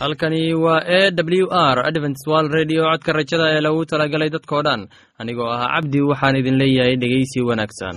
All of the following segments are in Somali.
halkani waa e w r adventswal redio codka rajada ee lagu talagalay dadkoo dhan. Anigoo ah cabdi waxaan idin leeyahay dhegeysi wanaagsan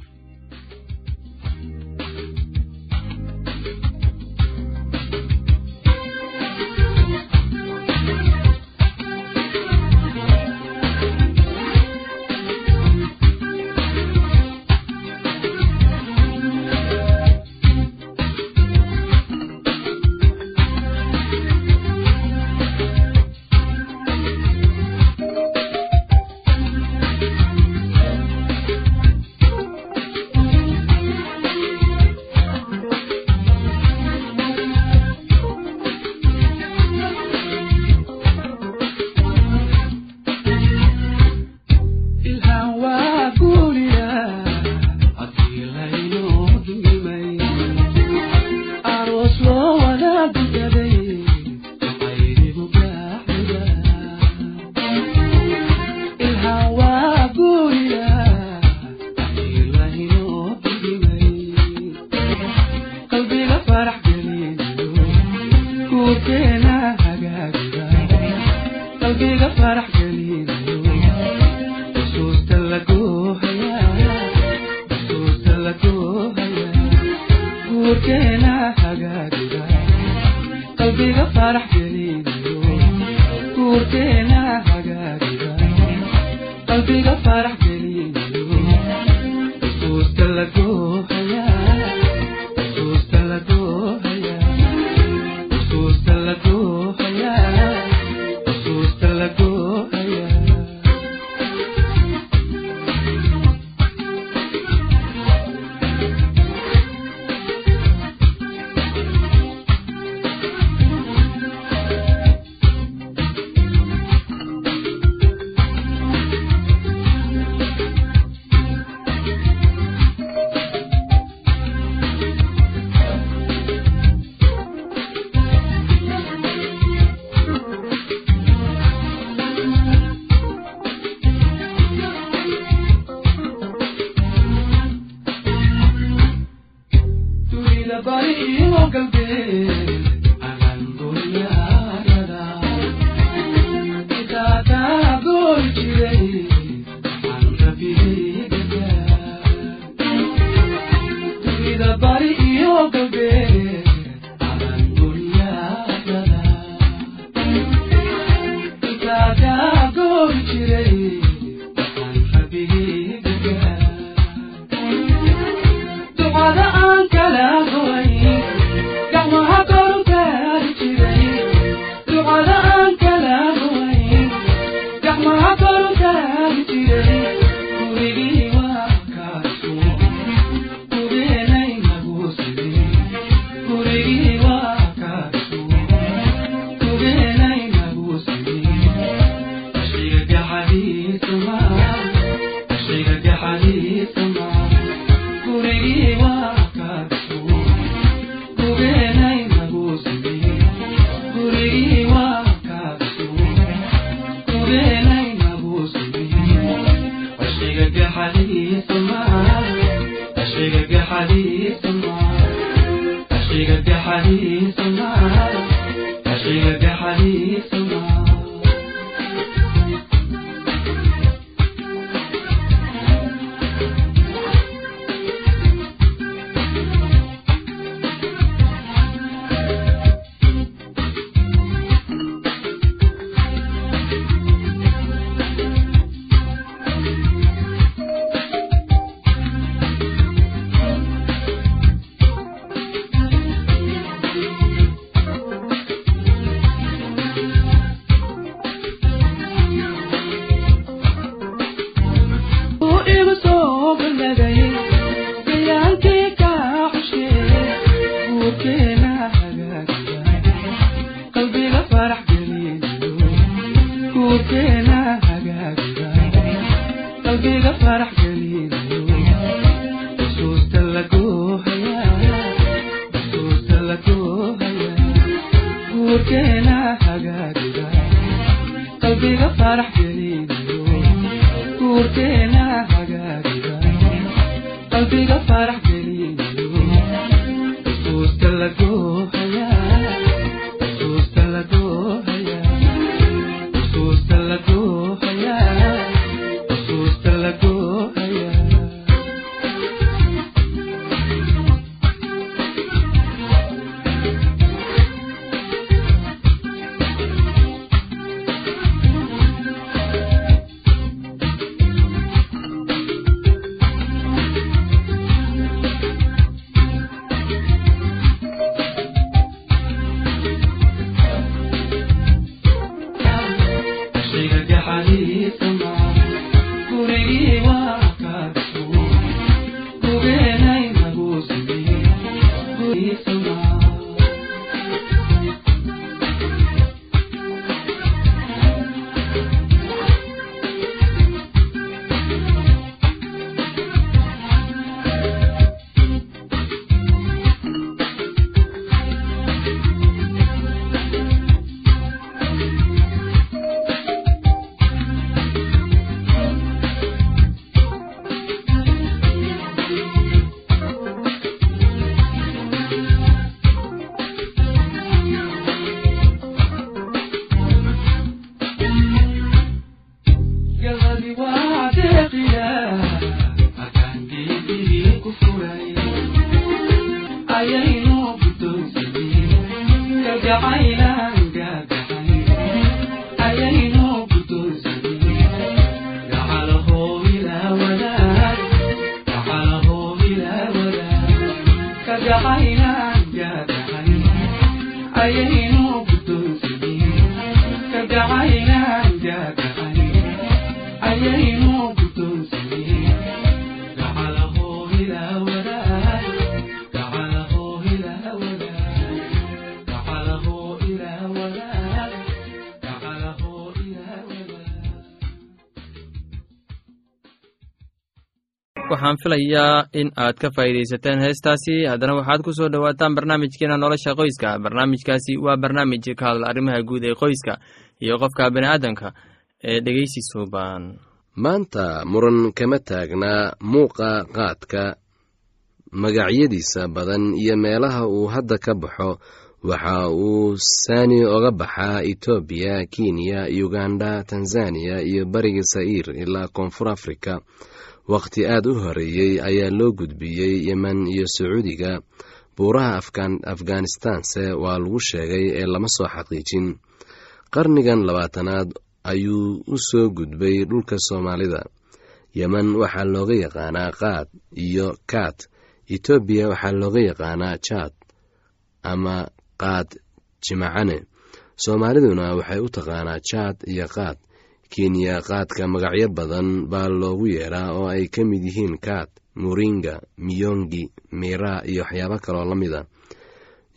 حنيف معها أشياء حنيف معها ayaynu guddoonsadeen filayaa in aad ka faa'iidaysateen heestaasi. Haddana waxaad ku soo dhowaataan barnaamijkeena nolosha qoyska. Barnaamijkaasi waa barnaamij ka hadla arrimaha guud ee qoyska iyo qofka bini'aadamka ee dhegeysi suuban maanta muran kama taagnaa muuqa qaadka magacyadiisa badan iyo meelaha uu hadda ka baxo waxa uu saani oga baxaa etoobiya kenya uganda tanzaniya iyo bariga sa'iir ilaa koonfur afrika wakhti aad u horeeyey ayaa loo gudbiyey yemen iyo sacuudiga. Buuraha afghanistanse waa lagu sheegay ee lama soo xaqiijin. Qarnigan labaatanaad ayuu u soo gudbay dhulka soomaalida. Yemen waxaa looga yaqaanaa qaad iyo kaat etoobiya waxaa looga yaqaanaa jaad ama qaad jimacane. Soomaaliduna waxay u taqaanaa jaad iyo qaad kenya qaadka magacyo badan baa loogu yeedhaa oo ay ka mid yihiin kaat muringa miyongi mira iyo waxyaabo kaloo la mid a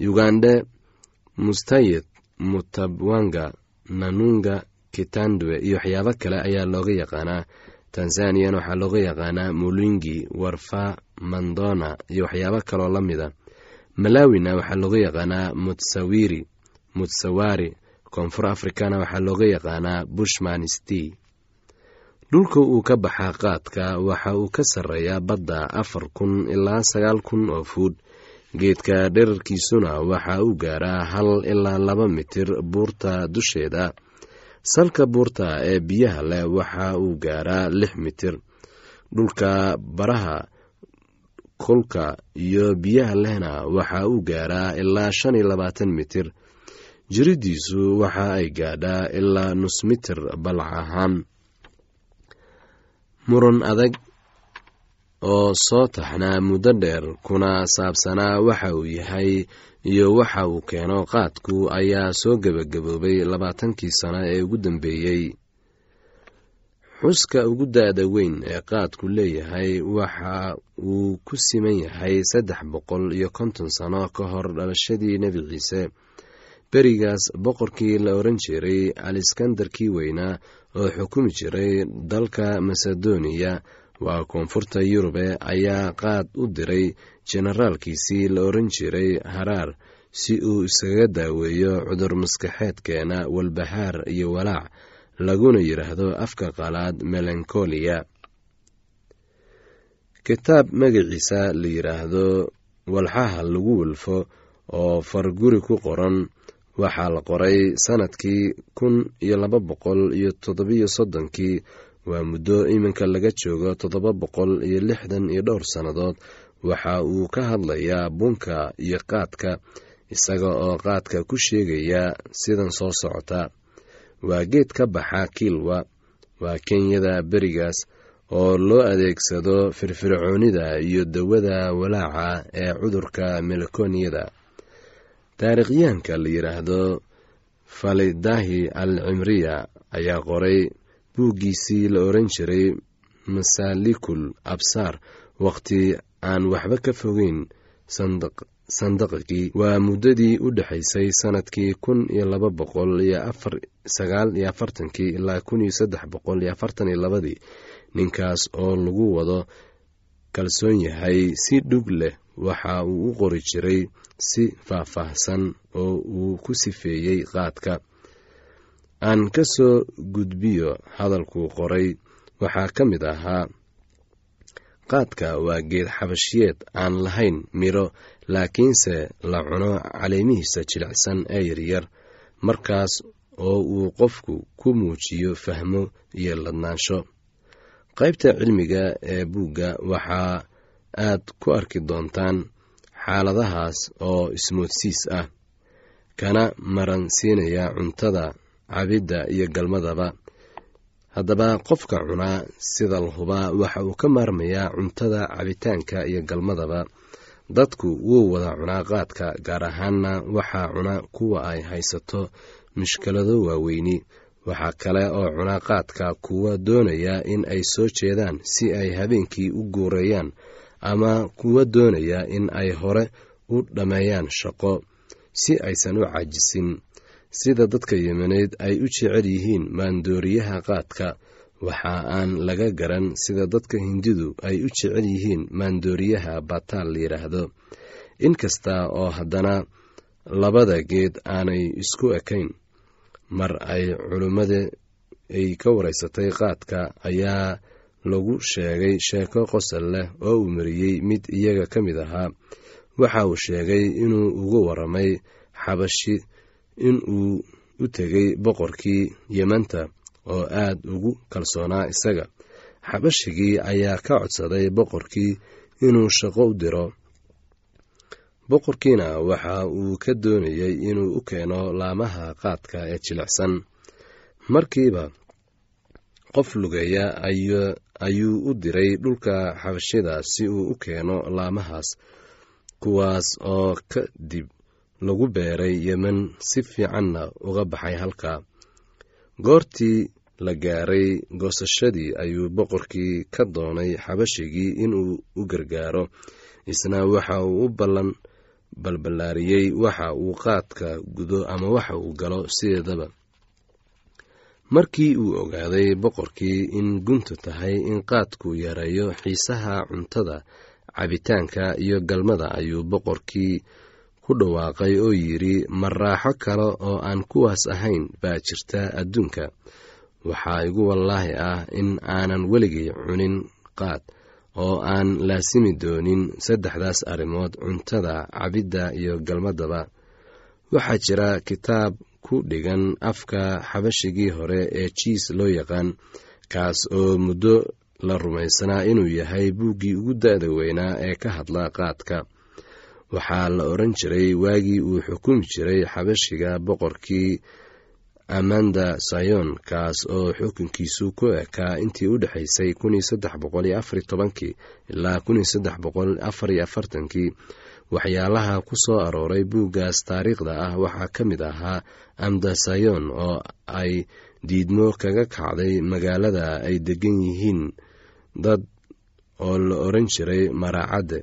ugande mustayid mutabwanga nanunga kitandwe iyo waxyaabo kale ayaa looga yaqaanaa. Tanzaniyan waxaa looga yaqaanaa mulingi warfa mandona iyo waxyaabo kaloo la mida malawina waxaa looga yaqaanaa mutsawiri mutsawari koonfur afrikana waxaa looga yaqaanaa bushman sti dhulka uu ka baxaa qaadka waxa uu ka sarreeyaa badda afar kun ilaa sagaal kun oo fuud. Geedka dherarkiisuna waxa uu gaaraa hal ilaa laba mitir buurta dusheeda. Salka buurta ee biyaha leh waxa uu gaaraa lix mitir. Dhulka baraha kulka iyo biyaha lehna waxa uu gaaraa ilaa shan iyo labaatan mitir jiridiisu waxa ay gaadhaa ilaa nus mitir balac ahaan. Muran adag oo soo taxnaa muddo dheer kuna saabsanaa waxa uu yahay iyo waxa uu keeno qaadku ayaa soo gebagaboobay labaatankii sano ee ugu dambeeyey. Xuska ugu da-da weyn ee qaadku leeyahay waxa uu ku siman yahay saddex boqol iyo konton sano ka hor dhalashadii nebi ciise berigaas boqorkii la oran jiray aliskandarkii weynaa oo xukumi jiray dalka masedoniya waa koonfurta yurube ayaa qaad u diray jenaraalkiisii la oran jiray haraar si uu iskaga daaweeyo cudur maskaxeedkeena walbahaar iyo walaac laguna yidhaahdo afka qalaad melankoliya kitaab magaciisa la yidhaahdo walxaha lagu welfo oo farguri ku qoran waxaa la qoray sannadkii kun iyo laba boqol iyo toddobiyo soddonkii. Waa muddo iminka laga joogo toddoba boqol iyo lixdan iyo dhowr sannadood. Waxa uu ka hadlayaa bunka iyo qaadka isaga oo qaadka ku sheegaya sidan soo socota. Waa geed ka baxa kiilwa waa kenyada berigaas oo loo adeegsado firfircoonida iyo dawada walaaca ee cudurka melakoniyada taariikhyahanka la yidhaahdo falidahi al cimriya ayaa qoray buuggiisii la oran jiray masaalikul absaar wakhti aan waxba ka fogeyn sandaqigii waa muddadii u dhexaysay sannadkii kun iyo laba boqol iyo afar sagaal iyo afartankii ilaa kun iyo saddex boqol iyo afartan iyo labadii. Ninkaas oo lagu wado kalsoon yahay si dhug leh waxa uu u qori jiray si faahfaahsan oo uu ku sifeeyey qaadka. Aan ka soo gudbiyo hadalkuu qoray waxaa ka mid ahaa qaadka waa geed xabashiyeed aan lahayn midho laakiinse la cuno caleemihiisa jilicsan ee yaryar markaas oo uu qofku ku muujiyo fahmo iyo ladnaansho. Qaybta cilmiga ee buugga waxaa aad ku arki doontaan xaaladahaas oo ismoodsiis ah kana maran siinaya cuntada cabidda iyo galmadaba. Haddaba qofka cunaa sida lahubaa waxa uu ka maarmayaa cuntada cabitaanka iyo galmadaba. Dadku wuu wada cunaa qaadka gaar ahaanna waxaa cuna kuwa ay haysato mushkilado waaweyni. Waxaa kale oo cunaa qaadka kuwa doonaya in ay soo jeedaan si ay habeenkii u guureeyaan ama kuwa doonaya in ay hore u dhammeeyaan shaqo si aysan u caajisin. Sida dadka yemeneed ay u jecel yihiin maandooriyaha qaadka waxa aan laga garan sida dadka hindidu ay u jecel yihiin maandooriyaha bataal la yidhaahdo inkasta oo haddana labada geed aanay isku ekayn mar ay culummada ay ka waraysatay qaadka ayaa lagu sheegay sheeko qosol leh oo uu mariyey mid iyaga ka mid ahaa. Waxa uu sheegay inuu ugu waramay xabashi in uu u tegay boqorkii yemanta oo aad ugu kalsoonaa isaga. Xabashigii ayaa ka codsaday boqorkii inuu shaqo u diro. Boqorkiina waxa uu ka doonayey inuu u keeno laamaha qaadka ee jilicsan. Markiiba qof lugeeya ayuu u diray dhulka xabashida si uu u keeno laamahaas kuwaas oo ka dib lagu beeray yemen si fiicanna uga baxay halka. Goortii la gaaray goosashadii ayuu boqorkii ka doonay xabashigii inuu u gargaaro isna waxa uu u ballan balballaariyey waxa uu qaadka gudo ama waxa uu galo sideedaba markii uu ogaaday boqorkii in guntu tahay in qaadku yareeyo xiisaha cuntada cabitaanka iyo galmada ayuu boqorkii ku dhawaaqay oo yidhi ma raaxo kale oo aan kuwaas ahayn baa jirta adduunka. Waxaa igu wallaahi ah in aanan weligay cunin qaad oo aan laasimi doonin saddexdaas arrimood cuntada cabidda iyo galmadaba waxaa jira kitaab ku dhigan afka xabashigii hore ee jiis loo yaqaan kaas oo muddo la rumaysanaa inuu yahay buuggii ugu da-da weynaa ee ka hadla qaadka. Waxaa la odhan jiray waagii uu xukumi jiray xabashiga boqorkii amanda sayon kaas oo xukunkiisu ku ekaa intii u dhexaysay ilaa kii waxyaalaha ku soo arooray buuggaas taariikhda ah waxaa ka mid ahaa amda sayon oo ay diidmo kaga kacday magaalada ay degan yihiin dad oo la odhan jiray maraacadde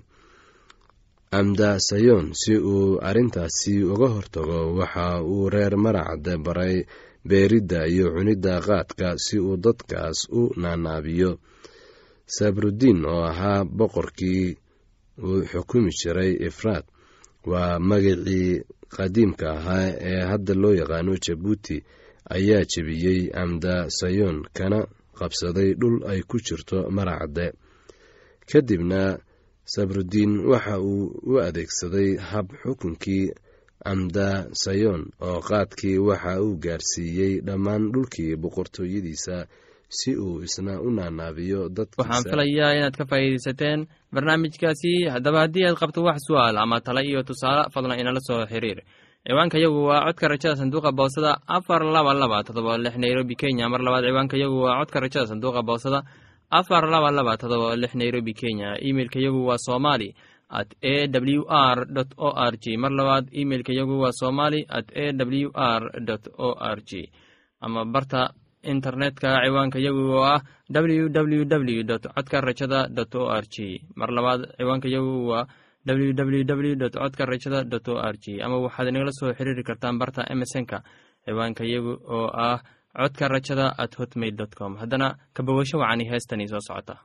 amda sayon si uu arrintaasi uga hortago waxa uu reer maracadde baray beeridda iyo cunidda qaadka si uu dadkaas u naanaabiyo. Sabrudiin oo ahaa boqorkii uu xukumi jiray ifraad waa magacii qadiimka ahaa ee hadda loo yaqaano jabuuti. Ayaa jebiyey amda sayoon kana qabsaday dhul ay ku jirto maracadde. Kadibna sabrudiin waxa uu u adeegsaday hab xukunkii amda sayoon oo qaadkii waxa uu gaarsiiyey dhammaan dhulkii boqortooyadiisa si uu isna u naanaabiyo waxaan dadkiisa filayaa inaad ka faa'iidaysateen barnaamijkaasi. Haddaba haddii aad qabto wax su'aal ama tale iyo tusaale fadlan inala soo xiriir. Ciwaanka waa codka rajada sanduuqa boosada afar laba laba todoba lix nairobi kenya. Mar labaad ciwaanka waa codka rajada sanduuqa boosada afar laba laba todoba lix nairobi kenya. Imeilka waa somali at a w r o r g. Mar labaad imeilka waa somali at a w r o r g. Ama barta internetka ciwaanka yagu oo ah www codka rajada dot o r g mar labaad ciwaanka yagu waa www codka rajada dot o r g ama waxaad inagala soo xiriiri kartaan barta emesonka ciwaanka yagu oo ah codka rajada at hotmail dot com. Haddana kabogasho wacani heestani soo socota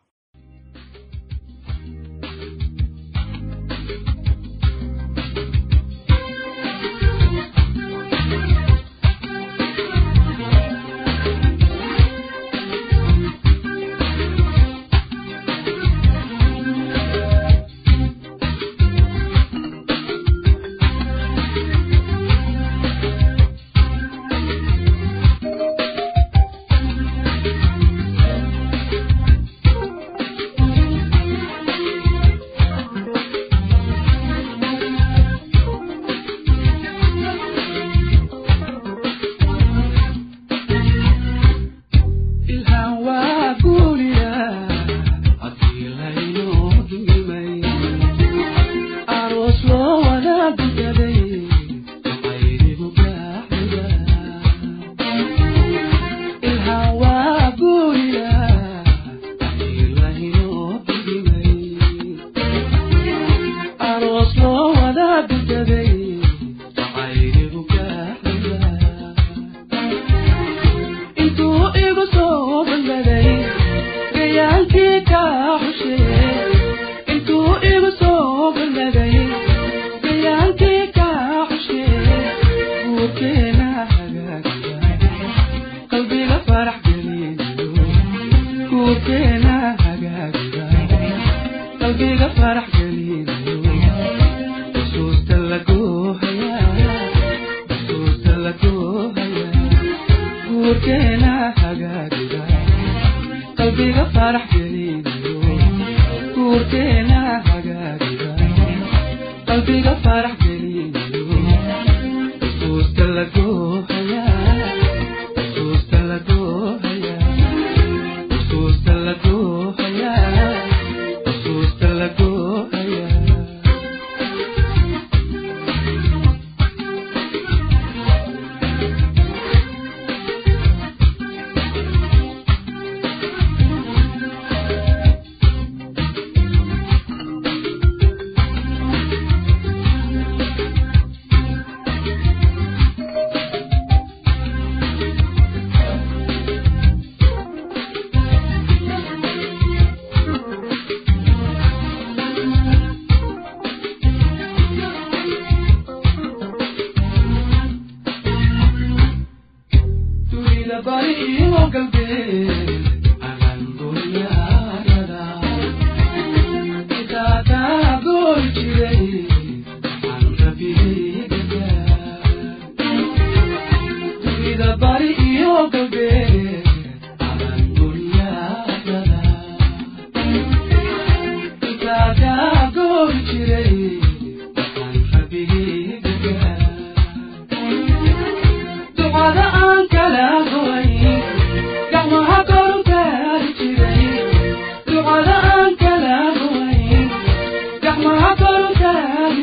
guurkeena hagaagiya qalbiga farax gelinayo xusuusta la goohayaa xusuusta la goohayaa guurkeena hagaagiga qalbiga farax gelinayo guurkeena hagaagiga qalbiga farax gelinayo xusuusta la goohayaa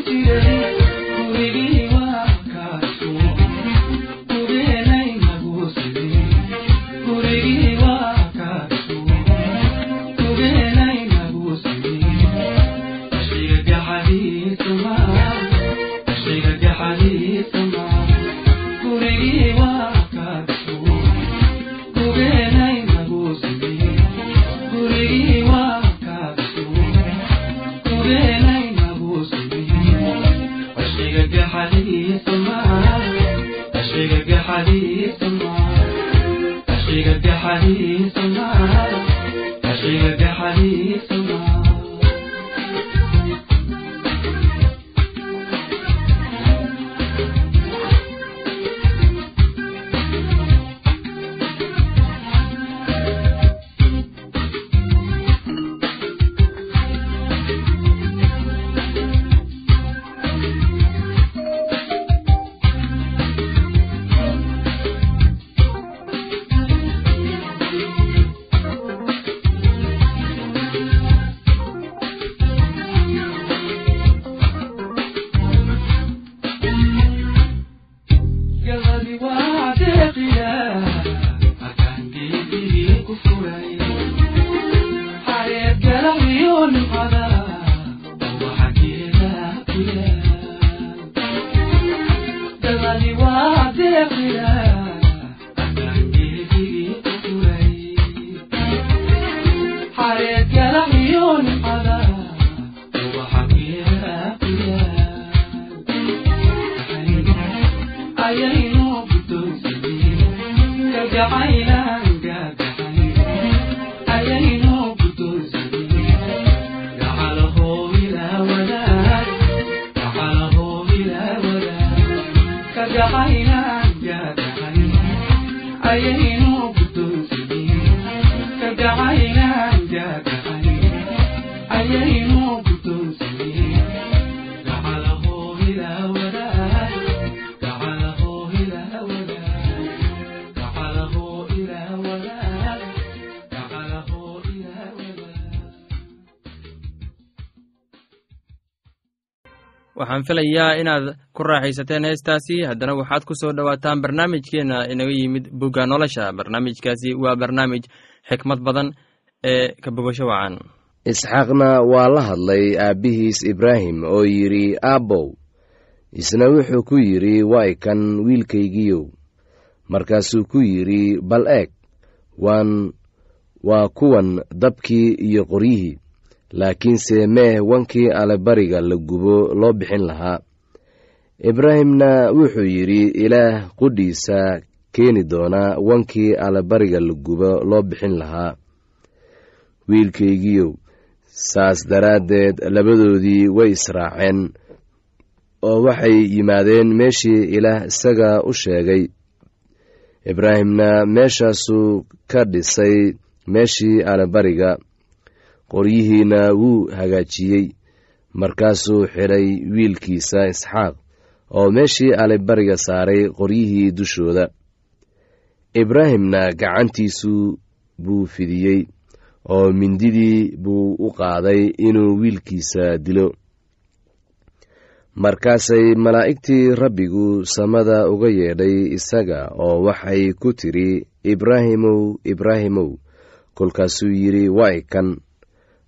taagi jiray ayaynu guddoonsaneen waxaan filayaa inaad ku raaxaysateen heestaasi. Haddana waxaad ku soo dhowaataan barnaamijkeenna inaga yimid bugga nolosha. Barnaamijkaasi waa barnaamij xikmad badan ee ka bogasho wacan. Isxaaqna waa la hadlay aabbihiis ibraahim oo yidhi aabbow isna wuxuu ku yidhi way kan wiilkaygiyow markaasuu ku yidhi bal eeg waan waa kuwan dabkii iyo qoryihii laakiinse meeh wankii allebariga la gubo loo bixin lahaa. Ibraahimna wuxuu yidhi ilaah qudhiisa keeni doonaa wankii allebariga la gubo loo bixin lahaa. Wiilkaygiyow saas daraaddeed labadoodii way israaceen oo waxay yimaadeen meeshii ilaah isaga u sheegay. Ibraahimna meeshaasuu ka dhisay meeshii allebariga qoryihiina wuu hagaajiyey. Markaasuu xidhay wiilkiisa isxaaq oo meeshii allebariga saaray qoryihii dushooda. Ibraahimna gacantiisu buu fidiyey oo mindidii buu u qaaday inuu wiilkiisa dilo. Markaasay malaa'igtii rabbigu samada uga yeedhay isaga oo waxay ku tidhi ibraahimow ibraahimow kolkaasuu yidhi way kan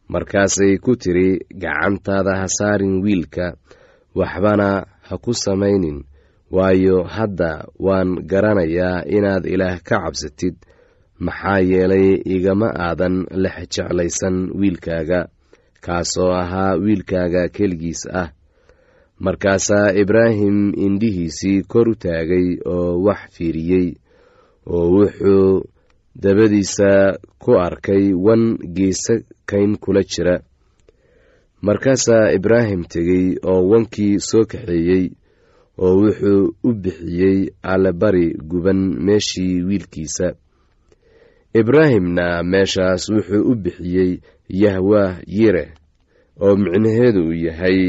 markaasay ku tidhi gacantaada ha saarin wiilka waxbana ha ku samaynin waayo hadda waan garanayaa inaad ilaah ka cabsatid maxaa yeelay igama aadan lex jeclaysan wiilkaaga kaasoo ahaa wiilkaaga keligiis ah. Markaasaa ibraahim indhihiisii kor u taagay oo wax fiiriyey oo wuxuu dabadiisa ku arkay wan geesa kayn kula jira. Markaasaa ibraahim tegey oo wankii soo kaxeeyey oo wuxuu u bixiyey allebari guban meeshii wiilkiisa. Ibraahimna meeshaas wuxuu u bixiyey yahwah yire oo micnaheedu uu yahay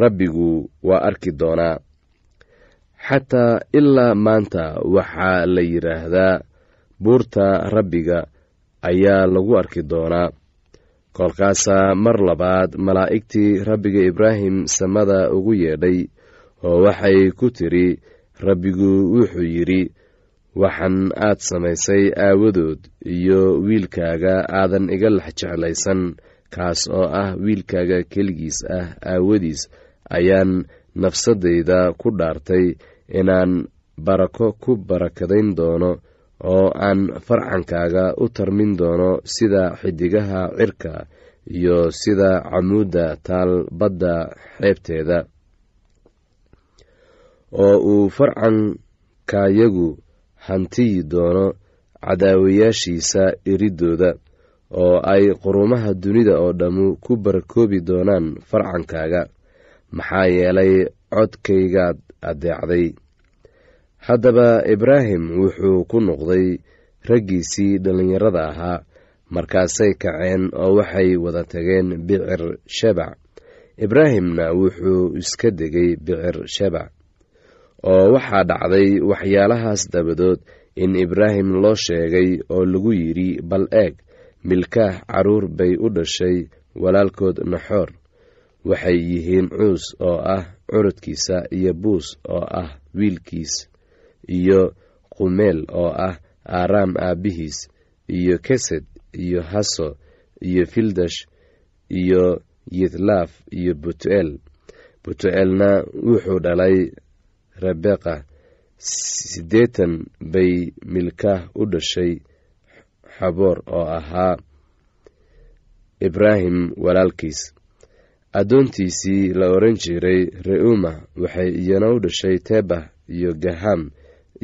rabbigu waa arki doonaa. Xataa ilaa maanta waxaa la yidhaahdaa buurta rabbiga ayaa lagu arki doonaa. Kolkaasaa mar labaad malaa'igtii rabbiga ibraahim samada ugu yeedhay oo waxay ku tidhi rabbigu wuxuu yidhi waxan aad samaysay aawadood iyo wiilkaaga aadan iga lex jeclaysan kaas oo ah wiilkaaga keligiis ah aawadiis ayaan nafsadayda ku dhaartay inaan barako ku barakadayn doono oo aan farcankaaga u tarmin doono sida xidigaha cirka iyo sida camuudda taal badda xeebteeda oo uu farcankayagu hantiyi doono cadaawayaashiisa iridooda oo ay qurumaha dunida oo dhammu ku barakoobi doonaan farcankaaga maxaa yeelay codkaygaad addeecday haddaba ibraahim wuxuu ku noqday raggiisii dhallinyarada ahaa. Markaasay kaceen oo waxay wada tageen bicir shebac ibraahimna wuxuu iska degay bicir shebac oo waxaa dhacday waxyaalahaas dabadood in ibraahim loo sheegay oo lagu yidhi bal eeg milkaah carruur bay u dhashay walaalkood naxoor. Waxay yihiin cuus oo ah curudkiisa iyo buus oo ah wiilkiis iyo qumeel oo ah aaraam aabbihiis iyo kesed iyo haso iyo fildash iyo yitlaaf iyo butu'eel butu'eelna wuxuu dhalay rebeqa siddeetan bay milkaah u dhashay xaboor oo ahaa ibraahim walaalkiis. Addoontiisii la odhan jiray re'uma waxay iyana u dhashay tebah iyo gaham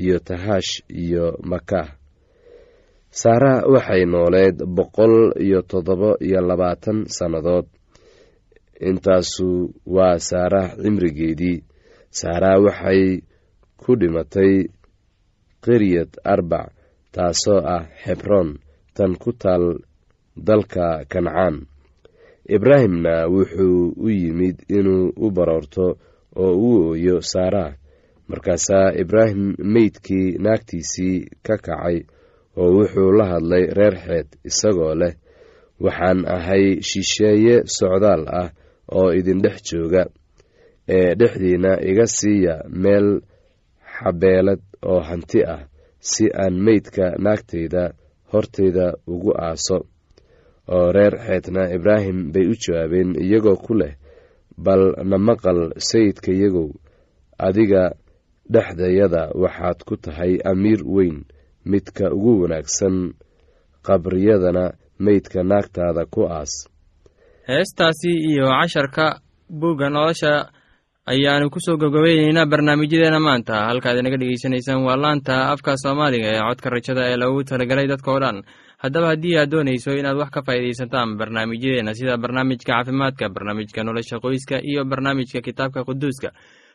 iyo tahash iyo makah saara waxay nooleed boqol iyo toddoba iyo labaatan sannadood. Intaasu waa saara cimrigeedii. Saara waxay ku dhimatay qiryad arbac taasoo ah xebroon tan ku taal dalka kancaan. Ibraahimna wuxuu u yimid inuu u baroorto oo u ooyo saara markaasaa ibraahim meydkii naagtiisii ka kacay oo wuxuu la hadlay reer xeed isagoo leh waxaan ahay shisheeye socdaal ah oo idindhex jooga ee dhexdiina iga siiya meel xabeelad oo hanti ah si aan meydka naagtayda hortayda ugu aaso. Oo reer xeedna ibraahim bay u jawaabeen iyagoo ku leh bal na maqal sayidkayagow adiga dhexdayada waxaad ku tahay amiir weyn midka ugu wanaagsan qabriyadana meydka naagtaada ku aas. Heestaasi iyo casharka buugga nolosha ayaanu ku soo gabgabayneynaa barnaamijyadeena maanta. Halkaad inaga dhegeysanaysaan waa laanta afka soomaaliga ee codka rajada ee lagu talagalay dadka oo dhan. Haddaba haddii aad doonayso inaad wax ka faa'iidaysataan barnaamijyadeena sida barnaamijka caafimaadka barnaamijka nolosha qoyska iyo barnaamijka kitaabka quduuska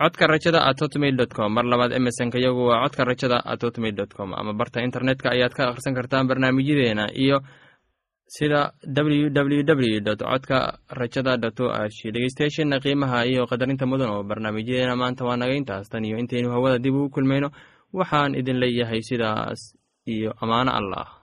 codka rajada at hotmail dot com. Mar labaad emesonka yagu waa codka rajada at hotmail dot com. Ama barta internetka ayaad ka akhrisan kartaan barnaamijyadeena iyo sida w w w dot codka rajada dot o g dhegeystayaasheena qiimaha iyo qadarinta mudan oo barnaamijyadeena maanta waa naga intaas. Tan iyo intaynu hawada dib ugu kulmayno waxaan idin leeyahay sidaas iyo ammaano allah